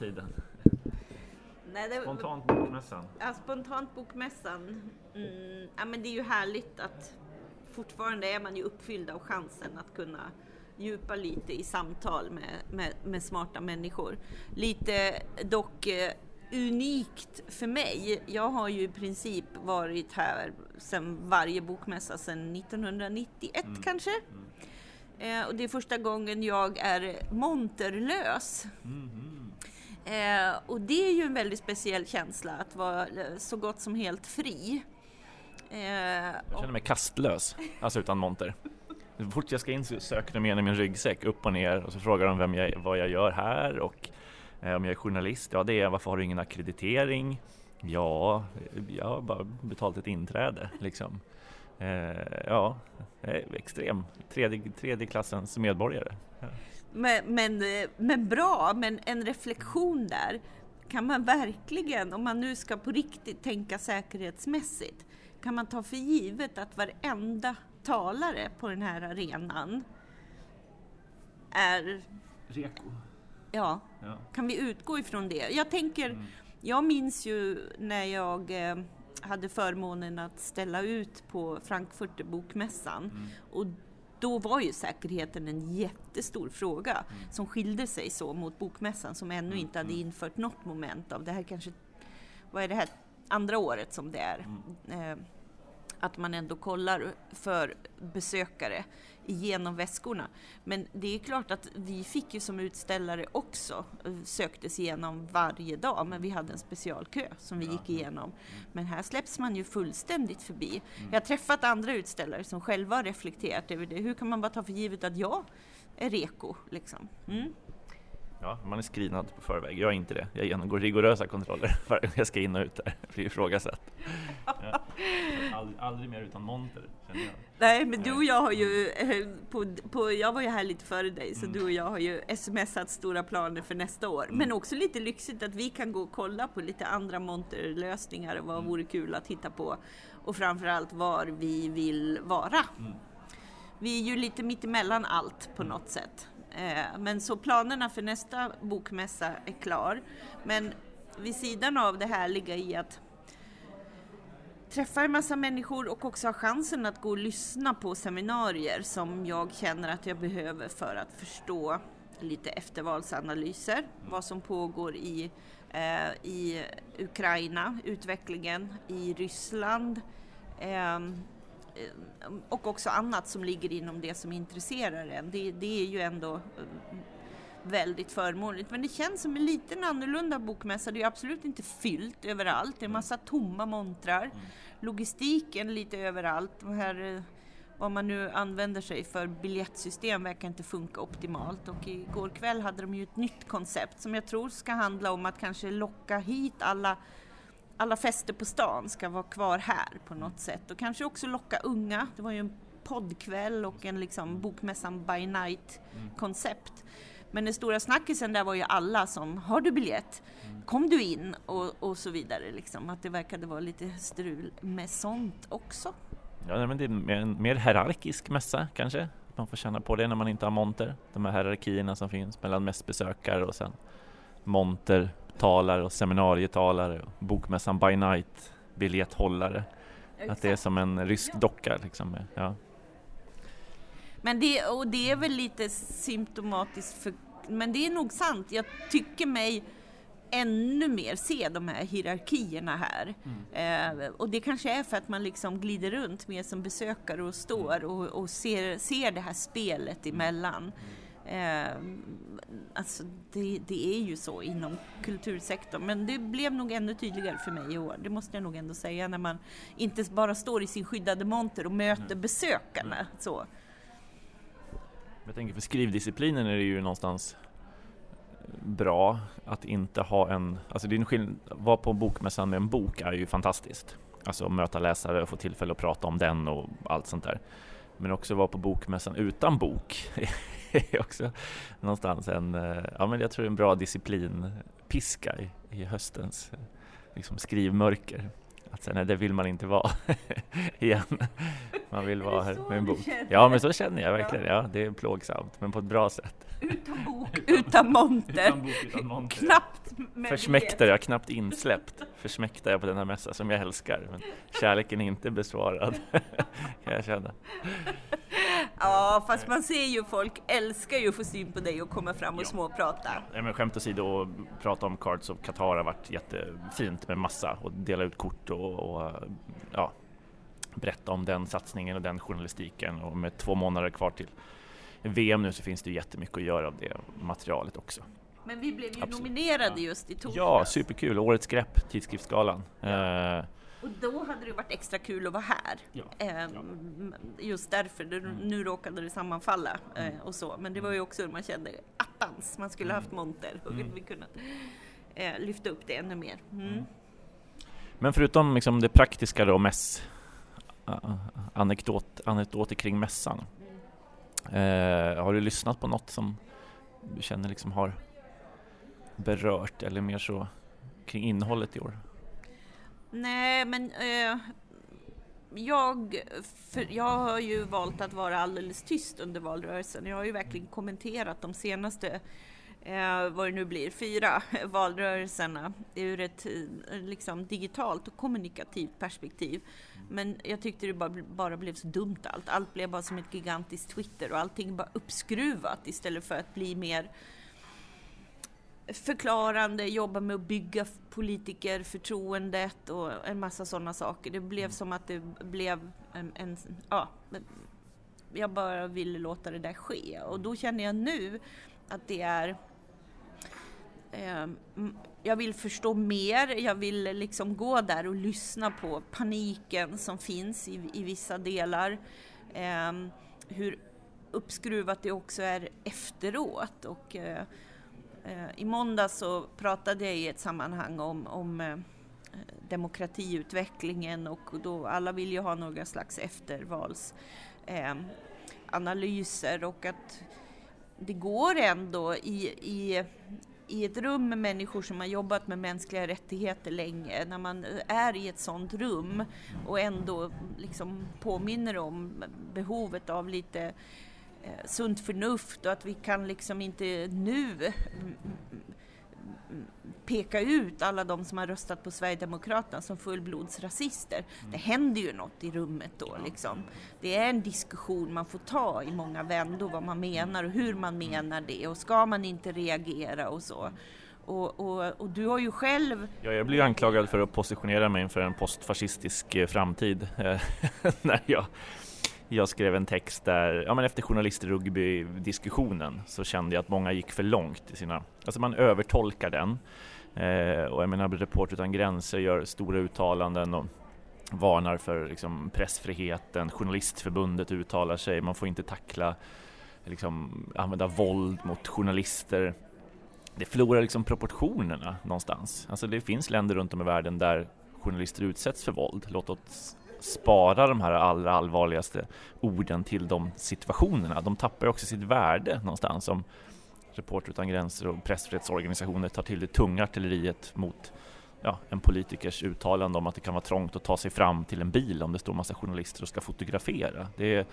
tiden? Nej, det, Spontant bokmässan. Ja, spontant bokmässan. Mm, ja, men det är ju härligt att fortfarande är man ju uppfylld av chansen att kunna djupa lite i samtal med, med, med smarta människor. Lite dock eh, unikt för mig. Jag har ju i princip varit här sedan varje bokmässa sedan 1991 Mm. kanske. Eh, och det är första gången jag är monterlös. Mhm. Eh, och det är ju en väldigt speciell känsla att vara eh, så gott som helt fri. Eh, Jag känner mig kastlös, alltså utan monter. Så fort jag ska in så söker de igenom min ryggsäck upp och ner och så frågar de vem jag, vad jag gör här och eh, om jag är journalist. Ja, det är varför har du ingen akkreditering? Ja, jag har bara betalt ett inträde liksom. Eh, ja, extrem. Tredje, tredje klassens medborgare. Men, men, eh, men bra, men en reflektion där. Kan man verkligen, om man nu ska på riktigt tänka säkerhetsmässigt, kan man ta för givet att varenda talare på den här arenan är, Reko. ja, Ja. kan vi utgå ifrån det? Jag tänker, Mm. jag minns ju när jag eh, hade förmånen att ställa ut på Frankfurter bokmässan Mm. och då var ju säkerheten en jättestor fråga Mm. som skilde sig så mot bokmässan som ännu inte hade infört något moment av det här kanske, vad är det här, andra året som det är. Mm. Eh, att man ändå kollar för besökare igenom väskorna. Men det är klart att vi fick ju som utställare också eh, söktes igenom varje dag, men vi hade en specialkö som vi gick igenom. Men här släpps man ju fullständigt förbi. Jag har träffat andra utställare som själva har reflekterat över det. Hur kan man bara ta för givet att jag är reko? Liksom? Mm. Ja, man är screenad på förväg. Jag är inte det. Jag genomgår rigorösa kontroller varje gång jag ska in och ut där. Blir ifrågasatt. Ja. Aldrig, aldrig mer utan monter, känner jag. Nej, men du och jag har ju, eh, på, på, jag var ju här lite före dig, så Mm. du och jag har ju smsat stora planer för nästa år. Men också lite lyxigt att vi kan gå och kolla på lite andra monterlösningar och vad Mm. vore kul att hitta på. Och framförallt var vi vill vara. Mm. Vi är ju lite mittemellan allt på något sätt. Eh, men så planerna för nästa bokmässa är klar. Men vid sidan av det härliga i att träffa en massa människor och också ha chansen att gå och lyssna på seminarier som jag känner att jag behöver för att förstå lite eftervalsanalyser, vad som pågår i, eh, i Ukraina, utvecklingen i Ryssland eh, och också annat som ligger inom det som intresserar en. Det, det är ju ändå eh, väldigt förmånligt. Men det känns som en liten annorlunda bokmässa. Det är absolut inte fyllt överallt. Det är massa tomma montrar. Logistiken lite överallt. De här, eh, vad man nu använder sig för biljettsystem verkar inte funka optimalt. Och igår kväll hade de ju ett nytt koncept som jag tror ska handla om att kanske locka hit alla alla fester på stan ska vara kvar här på något sätt och kanske också locka unga. Det var ju en poddkväll och en liksom bokmässan by night koncept. Men den stora snackisen där var ju alla som, har du biljett? Kom du in? Och, och så vidare liksom. Att det verkade vara lite strul med sånt också. Ja, men det är en mer hierarkisk mässa kanske. Man får känna på det när man inte har monter. De här hierarkierna som finns mellan mest besökare och sen monter, talare och seminarietalare och bokmässan by night, biljetthållare. Att det är som en rysk docka liksom. Ja. Men det, och det är väl lite symptomatiskt för, men det är nog sant. Jag tycker mig ännu mer se de här hierarkierna här. Eh, och det kanske är för att man liksom glider runt mer som besökare och står och, och ser, ser det här spelet emellan. Eh, alltså det, det är ju så inom kultursektorn, men det blev nog ännu tydligare för mig i år. Det måste jag nog ändå säga när man inte bara står i sin skyddade monter och möter besökarna. Så. Jag tänker för skrivdisciplinen är det ju någonstans bra att inte ha en, alltså det är en skillnad, vara på bokmässan med en bok är ju fantastiskt. Alltså möta läsare och få tillfälle att prata om den och allt sånt där. Men också vara på bokmässan utan bok är också någonstans en, eh, ja men jag tror en bra disciplinpiska i, i höstens eh, liksom skrivmörker att säga, nej det vill man inte vara igen. Man vill vara här med en bok. Ja men så känner jag verkligen, ja det är plågsamt men på ett bra sätt. Utan bok, utan monter. bok, utan monter. Knappt Försmäktar jag, knappt insläppt, försmäktar jag på den här mässan som jag älskar. Men kärleken är inte besvarad, kan jag känna. Ja, fast man ser ju folk älskar ju att få syn på dig och komma fram och Ja. småprata. Ja, men skämt åsido, att prata om Cards of Qatar har varit jättefint med massa och dela ut kort och, och ja, berätta om den satsningen och den journalistiken och med två månader kvar till VM nu så finns det ju jättemycket att göra av det materialet också. Men vi blev ju Absolut. nominerade just i torsdags. Ja, superkul! Årets grepp, Tidskriftsgalan. Eh, Och då hade det varit extra kul att vara här. Ja, Ehm, Just därför, det, nu råkade det sammanfalla eh, och så. Men det var ju också hur man kände, attans, man skulle haft monter och vi kunnat eh, lyfta upp det ännu mer. Mm. Men förutom liksom det praktiska då, mäss, anekdot, anekdoter kring mässan. Eh, har du lyssnat på något som du känner liksom har berört eller mer så kring innehållet i år? Nej, men eh, jag, för, jag har ju valt att vara alldeles tyst under valrörelsen. Jag har ju verkligen kommenterat de senaste, eh, vad det nu blir, fyra valrörelserna ur ett eh, liksom, digitalt och kommunikativt perspektiv. Men jag tyckte det bara, bara blev så dumt allt. Allt blev bara som ett gigantiskt Twitter och allting bara uppskruvat istället för att bli mer förklarande, jobba med att bygga politikerförtroendet och en massa sådana saker. Det blev som att det blev en, en ja, jag bara ville låta det där ske och då känner jag nu att det är eh, mm, jag vill förstå mer, jag vill liksom gå där och lyssna på paniken som finns i, i vissa delar. Eh, hur uppskruvat det också är efteråt och Eh, Eh, I måndag så pratade jag i ett sammanhang om, om eh, demokratiutvecklingen och då alla vill ju ha några slags eftervalsanalyser eh, och att det går ändå i, i, i ett rum med människor som har jobbat med mänskliga rättigheter länge, när man är i ett sådant rum och ändå liksom påminner om behovet av lite eh, sunt förnuft och att vi kan liksom inte nu mm, mm, peka ut alla de som har röstat på Sverigedemokraterna som fullblodsrasister. Det händer ju något i rummet då liksom. Det är en diskussion man får ta i många vändor vad man menar och hur man menar det och ska man inte reagera och så. Och, och, och du har ju själv Ja, jag blir anklagad för att positionera mig inför en postfascistisk eh, framtid eh, när jag, jag skrev en text där, ja men efter journalistrugby-diskussionen så kände jag att många gick för långt i sina, alltså man övertolkar den. Eh, och jag menar Reporter utan gränser gör stora uttalanden och varnar för liksom, pressfriheten, Journalistförbundet uttalar sig, man får inte tackla, liksom, använda våld mot journalister det förlorar liksom proportionerna någonstans. Alltså det finns länder runt om i världen där journalister utsätts för våld. Låt oss spara de här allra allvarligaste orden till de situationerna. De tappar ju också sitt värde någonstans om Reporter utan gränser och pressfrihetsorganisationer tar till det tunga artilleriet mot ja, en politikers uttalande om att det kan vara trångt att ta sig fram till en bil om det står massa journalister och ska fotografera. Det är,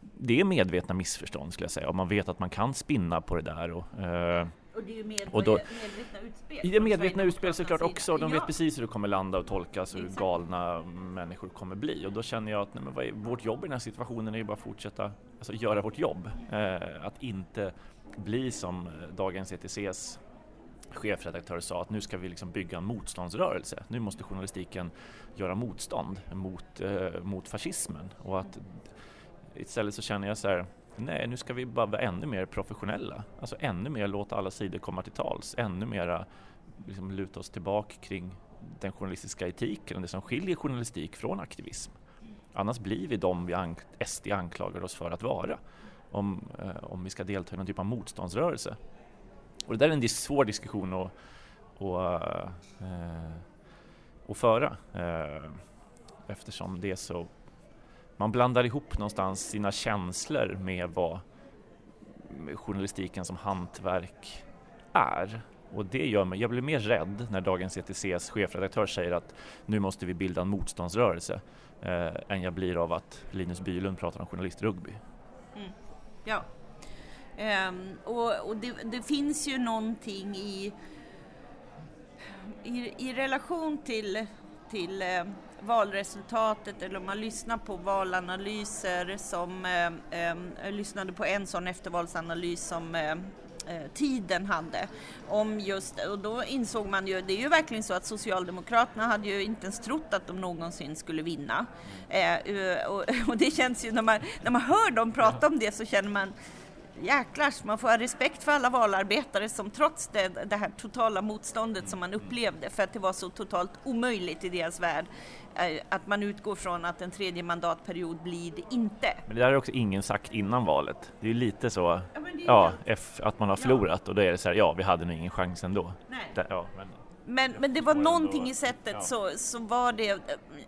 det är medvetna missförstånd skulle jag säga och man vet att man kan spinna på det där och eh, och det är ju med, Och då- medvetna utspel. det från medvetna utspel såklart också. De vet Ja. precis hur det kommer landa och tolkas och hur Exakt. galna människor kommer bli. Och då känner jag att nej, men är, vårt jobb i den här situationen är ju bara att fortsätta alltså, göra vårt jobb. Eh, att inte bli som eh, Dagens ETCs chefredaktör sa att nu ska vi liksom bygga en motståndsrörelse. Nu måste journalistiken göra motstånd mot, eh, mot fascismen. Och att istället så känner jag så här Nej, nu ska vi bara vara ännu mer professionella. Alltså ännu mer låta alla sidor komma till tals. Ännu mera liksom luta oss tillbaka kring den journalistiska etiken, och det som skiljer journalistik från aktivism. Annars blir vi de vi an SD anklagar oss för att vara. Om, eh, om vi ska delta i någon typ av motståndsrörelse. Och det där är en svår diskussion att, att, eh, att föra. Eh, eftersom det är så man blandar ihop någonstans sina känslor med vad journalistiken som hantverk är. Och det gör mig, jag blir mer rädd när Dagens ETCs chefredaktör säger att nu måste vi bilda en motståndsrörelse eh, än jag blir av att Linus Bylund pratar om journalistrugby. Mm. Ja, um, och, och det, det, finns ju någonting i, i, i relation till, till eh, valresultatet eller om man lyssnar på valanalyser som, eh, eh, jag lyssnade på en sån eftervalsanalys som eh, eh, tiden hade. Om just, och då insåg man ju, det är ju verkligen så att Socialdemokraterna hade ju inte ens trott att de någonsin skulle vinna. Eh, eh och, och, det känns ju, när man, när man hör dem prata om det så känner man jäklars, man får ha respekt för alla valarbetare som trots det, det här totala motståndet som man upplevde för att det var så totalt omöjligt i deras värld Eh, att man utgår från att en tredje mandatperiod blir det inte. Men det där är också ingen sagt innan valet. Det är lite så, ja, ja att man har förlorat ja. och då är det så här, ja vi hade nog ingen chans ändå. Nej. Det, ja, men, men, men det var någonting ändå, i sättet ja. så, så var det,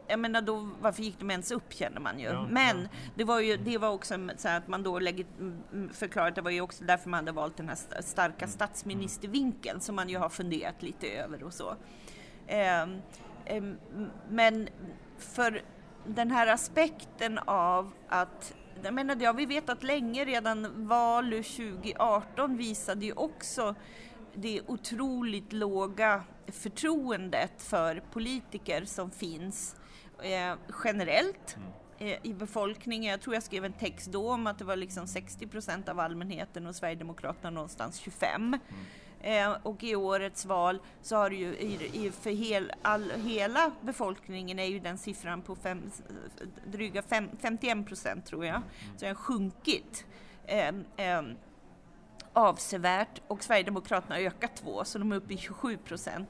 jag menar då, varför gick de ens upp känner man ju. Ja, men det var ju, det var också så att man då lägger, förklarat, det var ju också därför man hade valt den här starka mm. statsministervinkeln som man ju har funderat lite över och så. Um, men för den här aspekten av att jag menar, ja, vi vet att länge redan val 2018 visade ju också det otroligt låga förtroendet för politiker som finns eh, generellt mm. eh, i befolkningen. Jag tror jag skrev en text då om att det var liksom 60 procent av allmänheten och Sverigedemokraterna någonstans 25. Mm. Eh, och i årets val så har ju i, i, för hel, all, hela befolkningen är ju den siffran på fem, dryga fem, 51 procent tror jag. Så den har sjunkit eh, eh, avsevärt och Sverigedemokraterna har ökat två så de är uppe i 27 procent.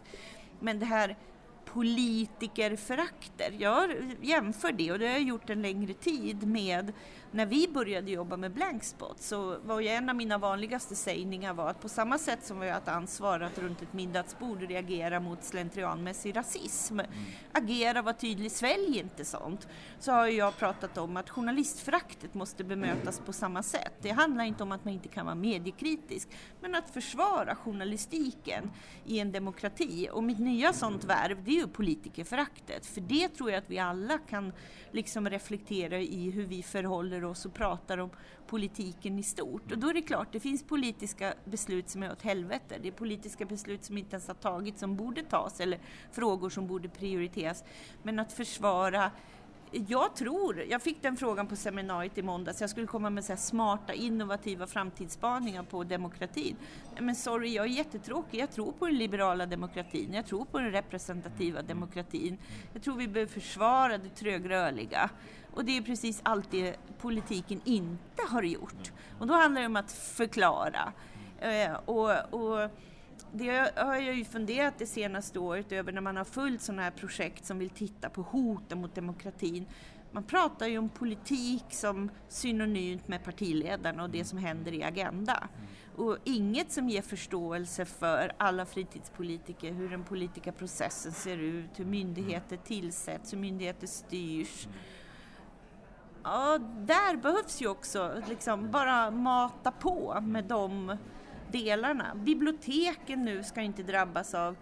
Men det här politikerförakter. Jag jämför det och det har jag gjort en längre tid med när vi började jobba med Blankspot så var ju en av mina vanligaste sägningar var att på samma sätt som vi har ett ansvar att runt ett middagsbord reagera mot slentrianmässig rasism, mm. agera, var tydlig, svälj inte sånt, så har jag pratat om att journalistföraktet måste bemötas på samma sätt. Det handlar inte om att man inte kan vara mediekritisk, men att försvara journalistiken i en demokrati. Och mitt nya sånt värv, det är ju politikerföraktet, för det tror jag att vi alla kan liksom reflektera i hur vi förhåller oss och pratar om politiken i stort. Och då är det klart, det finns politiska beslut som är åt helvete. Det är politiska beslut som inte ens har tagits, som borde tas, eller frågor som borde prioriteras. Men att försvara jag tror, jag fick den frågan på seminariet i måndags, jag skulle komma med så smarta innovativa framtidsspaningar på demokratin. Men sorry, jag är jättetråkig. Jag tror på den liberala demokratin, jag tror på den representativa demokratin. Jag tror vi behöver försvara det trögrörliga. Och det är precis allt det politiken inte har gjort. Och då handlar det om att förklara. Eh, och, och det har jag ju funderat det senaste året över när man har följt sådana här projekt som vill titta på hoten mot demokratin. Man pratar ju om politik som synonymt med partiledarna och det som händer i Agenda. Och inget som ger förståelse för alla fritidspolitiker, hur den politiska processen ser ut, hur myndigheter tillsätts, hur myndigheter styrs. Ja, där behövs ju också liksom bara mata på med de delarna. Biblioteken nu ska inte drabbas av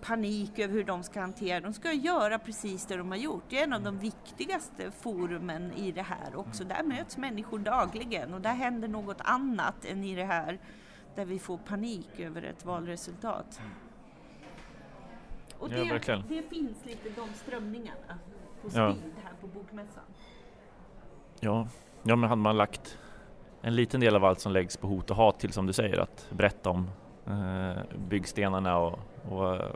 panik över hur de ska hantera. De ska göra precis det de har gjort. Det är en av de viktigaste forumen i det här också. Där möts människor dagligen och där händer något annat än i det här där vi får panik över ett valresultat. Och det, ja, det finns lite de strömningarna på speed ja. här på Bokmässan. Ja, ja men hade man lagt en liten del av allt som läggs på hot och hat till som du säger att berätta om eh, byggstenarna och, och eh,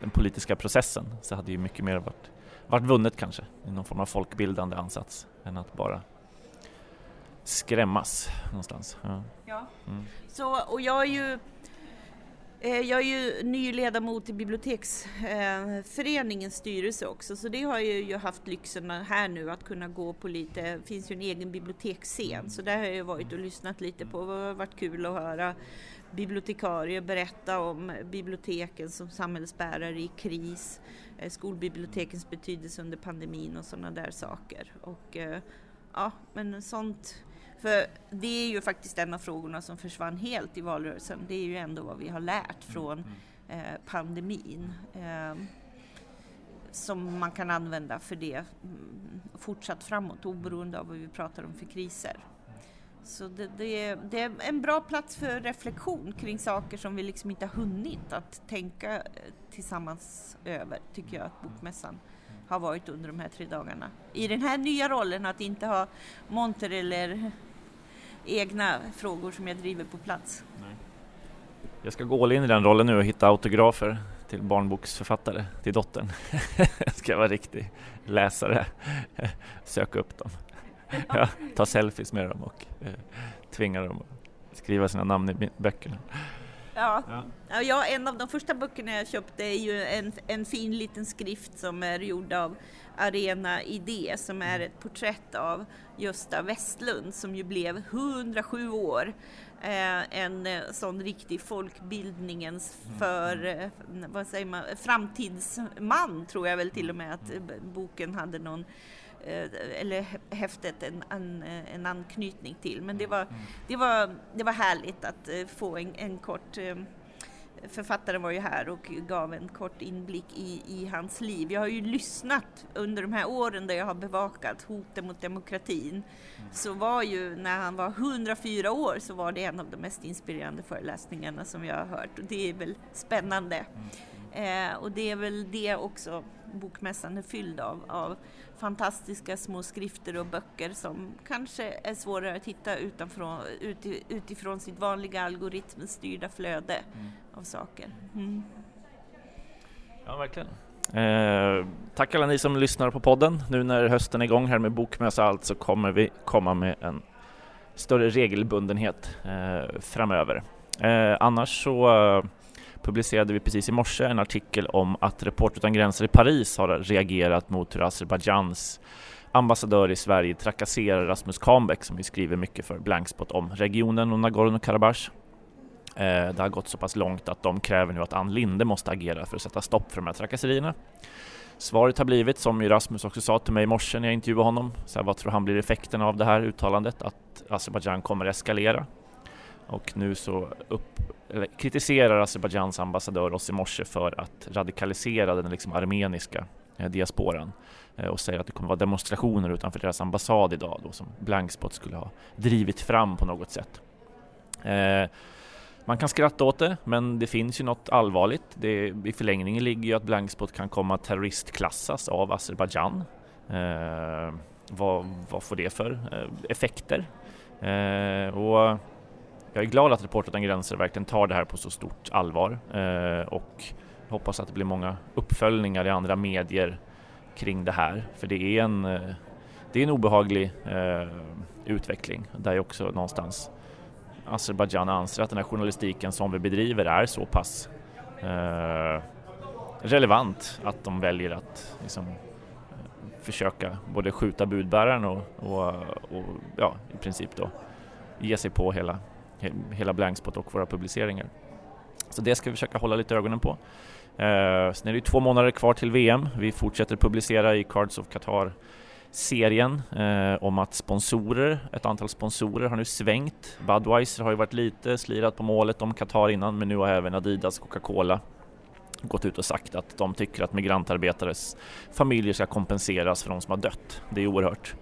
den politiska processen så hade ju mycket mer varit, varit vunnet kanske i någon form av folkbildande ansats än att bara skrämmas någonstans. Ja. ja. Mm. Så, och jag är ju Eh, jag är ju ny ledamot i biblioteksföreningens styrelse också så det har jag ju haft lyxen här nu att kunna gå på lite, det finns ju en egen biblioteksscen så där har jag varit och lyssnat lite på, det har varit kul att höra bibliotekarier berätta om biblioteken som samhällsbärare i kris, eh, skolbibliotekens betydelse under pandemin och sådana där saker. Och, eh, ja, men sånt för det är ju faktiskt en av frågorna som försvann helt i valrörelsen. Det är ju ändå vad vi har lärt från eh, pandemin. Eh, som man kan använda för det mm, fortsatt framåt oberoende av vad vi pratar om för kriser. Så det, det, är, det, är, en bra plats för reflektion kring saker som vi liksom inte har hunnit att tänka eh, tillsammans över, tycker jag att Bokmässan har varit under de här tre dagarna. I den här nya rollen att inte ha monter eller egna frågor som jag driver på plats. Nej. Jag ska gå all in i den rollen nu och hitta autografer till barnboksförfattare till dottern. jag ska vara riktig läsare, söka upp dem. Ja, ta selfies med dem och eh, tvinga dem att skriva sina namn i böckerna. Ja. Ja. ja, en av de första böckerna jag köpte är ju en, en fin liten skrift som är gjord av Arena Idé som är ett porträtt av Gösta Westlund som ju blev 107 år. Eh, en eh, sån riktig folkbildningens mm. för, eh, vad säger man, framtidsman tror jag väl till och med att boken hade någon eller häftet en, en, en anknytning till. Men det var, mm. det var, det var härligt att få en, en kort författaren var ju här och gav en kort inblick i, i hans liv. Jag har ju lyssnat under de här åren där jag har bevakat hoten mot demokratin. Mm. Så var ju när han var 104 år så var det en av de mest inspirerande föreläsningarna som jag har hört och det är väl spännande. Mm. Eh, och det är väl det också bokmässan är fylld av, av fantastiska små skrifter och böcker som kanske är svårare att hitta utanför, utifrån sitt vanliga algoritmstyrda flöde mm. av saker. Mm. Ja, verkligen. Eh, tack alla ni som lyssnar på podden. Nu när hösten är igång här med bokmässa och allt så kommer vi komma med en större regelbundenhet eh, framöver. Eh, annars så publicerade vi precis i morse en artikel om att Report utan gränser i Paris har reagerat mot hur Azerbajdzjans ambassadör i Sverige trakasserar Rasmus Kahnbeck som ju skriver mycket för Blankspot om regionen och Nagorno-Karabach. Eh, det har gått så pass långt att de kräver nu att Ann Linde måste agera för att sätta stopp för de här trakasserierna. Svaret har blivit, som ju Rasmus också sa till mig i morse när jag intervjuade honom, så här, vad tror han blir effekten av det här uttalandet? Att Azerbajdzjan kommer eskalera. Och nu så upp, kritiserar Azerbajdzjans ambassadör oss i morse för att radikalisera den liksom armeniska eh, diasporan eh, och säger att det kommer vara demonstrationer utanför deras ambassad idag då, som Blankspot skulle ha drivit fram på något sätt. Eh, man kan skratta åt det, men det finns ju något allvarligt. Det, I förlängningen ligger ju att Blankspot kan komma att terroristklassas av Azerbajdzjan. Eh, vad, vad får det för eh, effekter? Eh, och jag är glad att Reporter utan gränser verkligen tar det här på så stort allvar eh, och hoppas att det blir många uppföljningar i andra medier kring det här. För det är en, eh, det är en obehaglig eh, utveckling där också någonstans Azerbajdzjan anser att den här journalistiken som vi bedriver är så pass eh, relevant att de väljer att liksom, försöka både skjuta budbäraren och, och, och ja, i princip då ge sig på hela hela Blankspot och våra publiceringar. Så det ska vi försöka hålla lite ögonen på. Eh, sen är det två månader kvar till VM. Vi fortsätter publicera i Cards of Qatar serien eh, om att sponsorer, ett antal sponsorer har nu svängt. Budweiser har ju varit lite slirat på målet om Qatar innan men nu har även Adidas och Coca-Cola gått ut och sagt att de tycker att migrantarbetares familjer ska kompenseras för de som har dött. Det är oerhört.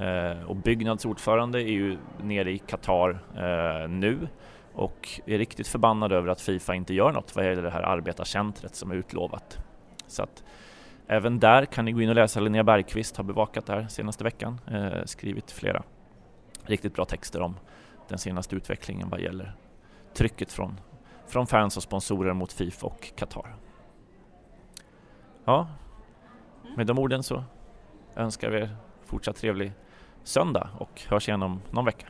Eh, och Byggnads ordförande är ju nere i Qatar eh, nu och är riktigt förbannad över att Fifa inte gör något vad gäller det här arbetarcentret som är utlovat. Så att även där kan ni gå in och läsa. Linnea Bergqvist har bevakat det här senaste veckan, eh, skrivit flera riktigt bra texter om den senaste utvecklingen vad gäller trycket från, från fans och sponsorer mot Fifa och Qatar. Ja, med de orden så önskar vi er fortsatt trevlig söndag och hörs igen om någon vecka.